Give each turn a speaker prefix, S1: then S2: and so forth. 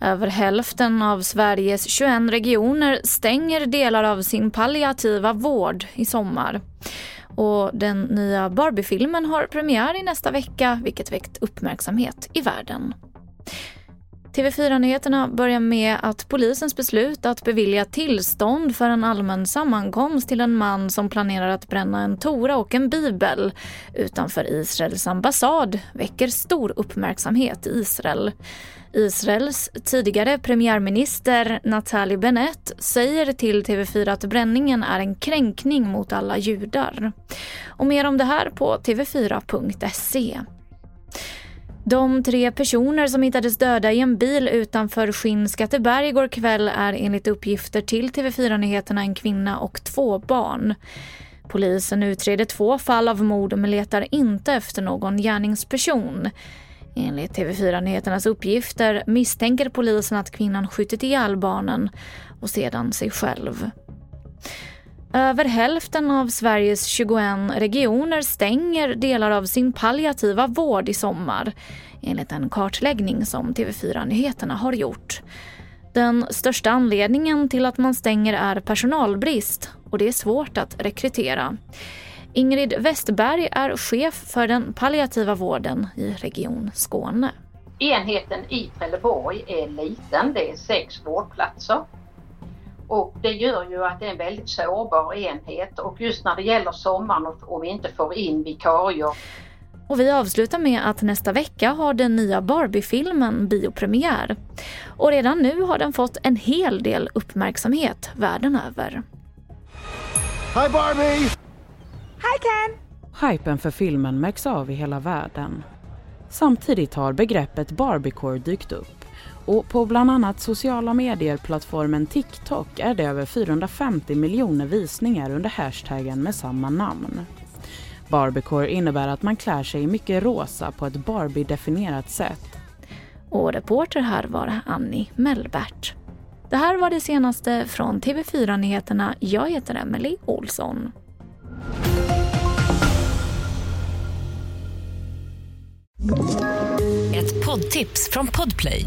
S1: Över hälften av Sveriges 21 regioner stänger delar av sin palliativa vård i sommar. Och den nya Barbie-filmen har premiär i nästa vecka vilket väckt uppmärksamhet i världen. TV4-nyheterna börjar med att polisens beslut att bevilja tillstånd för en allmän sammankomst till en man som planerar att bränna en tora och en bibel utanför Israels ambassad väcker stor uppmärksamhet i Israel. Israels tidigare premiärminister Naftali Bennett säger till TV4 att bränningen är en kränkning mot alla judar. Och mer om det här på tv4.se. De tre personer som hittades döda i en bil utanför Skinnskatteberg igår kväll är enligt uppgifter till TV4 Nyheterna en kvinna och två barn. Polisen utreder två fall av mord men letar inte efter någon gärningsperson. Enligt TV4 Nyheternas uppgifter misstänker polisen att kvinnan skjutit ihjäl barnen och sedan sig själv. Över hälften av Sveriges 21 regioner stänger delar av sin palliativa vård i sommar enligt en kartläggning som TV4 Nyheterna har gjort. Den största anledningen till att man stänger är personalbrist och det är svårt att rekrytera. Ingrid Westberg är chef för den palliativa vården i Region Skåne.
S2: Enheten i Trelleborg är liten, det är sex vårdplatser. Och det gör ju att det är en väldigt sårbar enhet och just när det gäller sommaren och vi inte får in vikarier.
S1: Och vi avslutar med att nästa vecka har den nya Barbie-filmen biopremiär. Och redan nu har den fått en hel del uppmärksamhet världen över.
S3: Hi Barbie!
S4: Hi Ken!
S5: Hypen för filmen märks av i hela världen. Samtidigt har begreppet Barbiecore dykt upp och på bland annat sociala medier-plattformen TikTok är det över 450 miljoner visningar under hashtaggen med samma namn. Barbiecore innebär att man klär sig mycket rosa på ett Barbie-definierat sätt.
S1: Och reporter här var Annie Mellbert. Det här var det senaste från TV4 Nyheterna. Jag heter Emily Olsson.
S6: Ett poddtips från Podplay.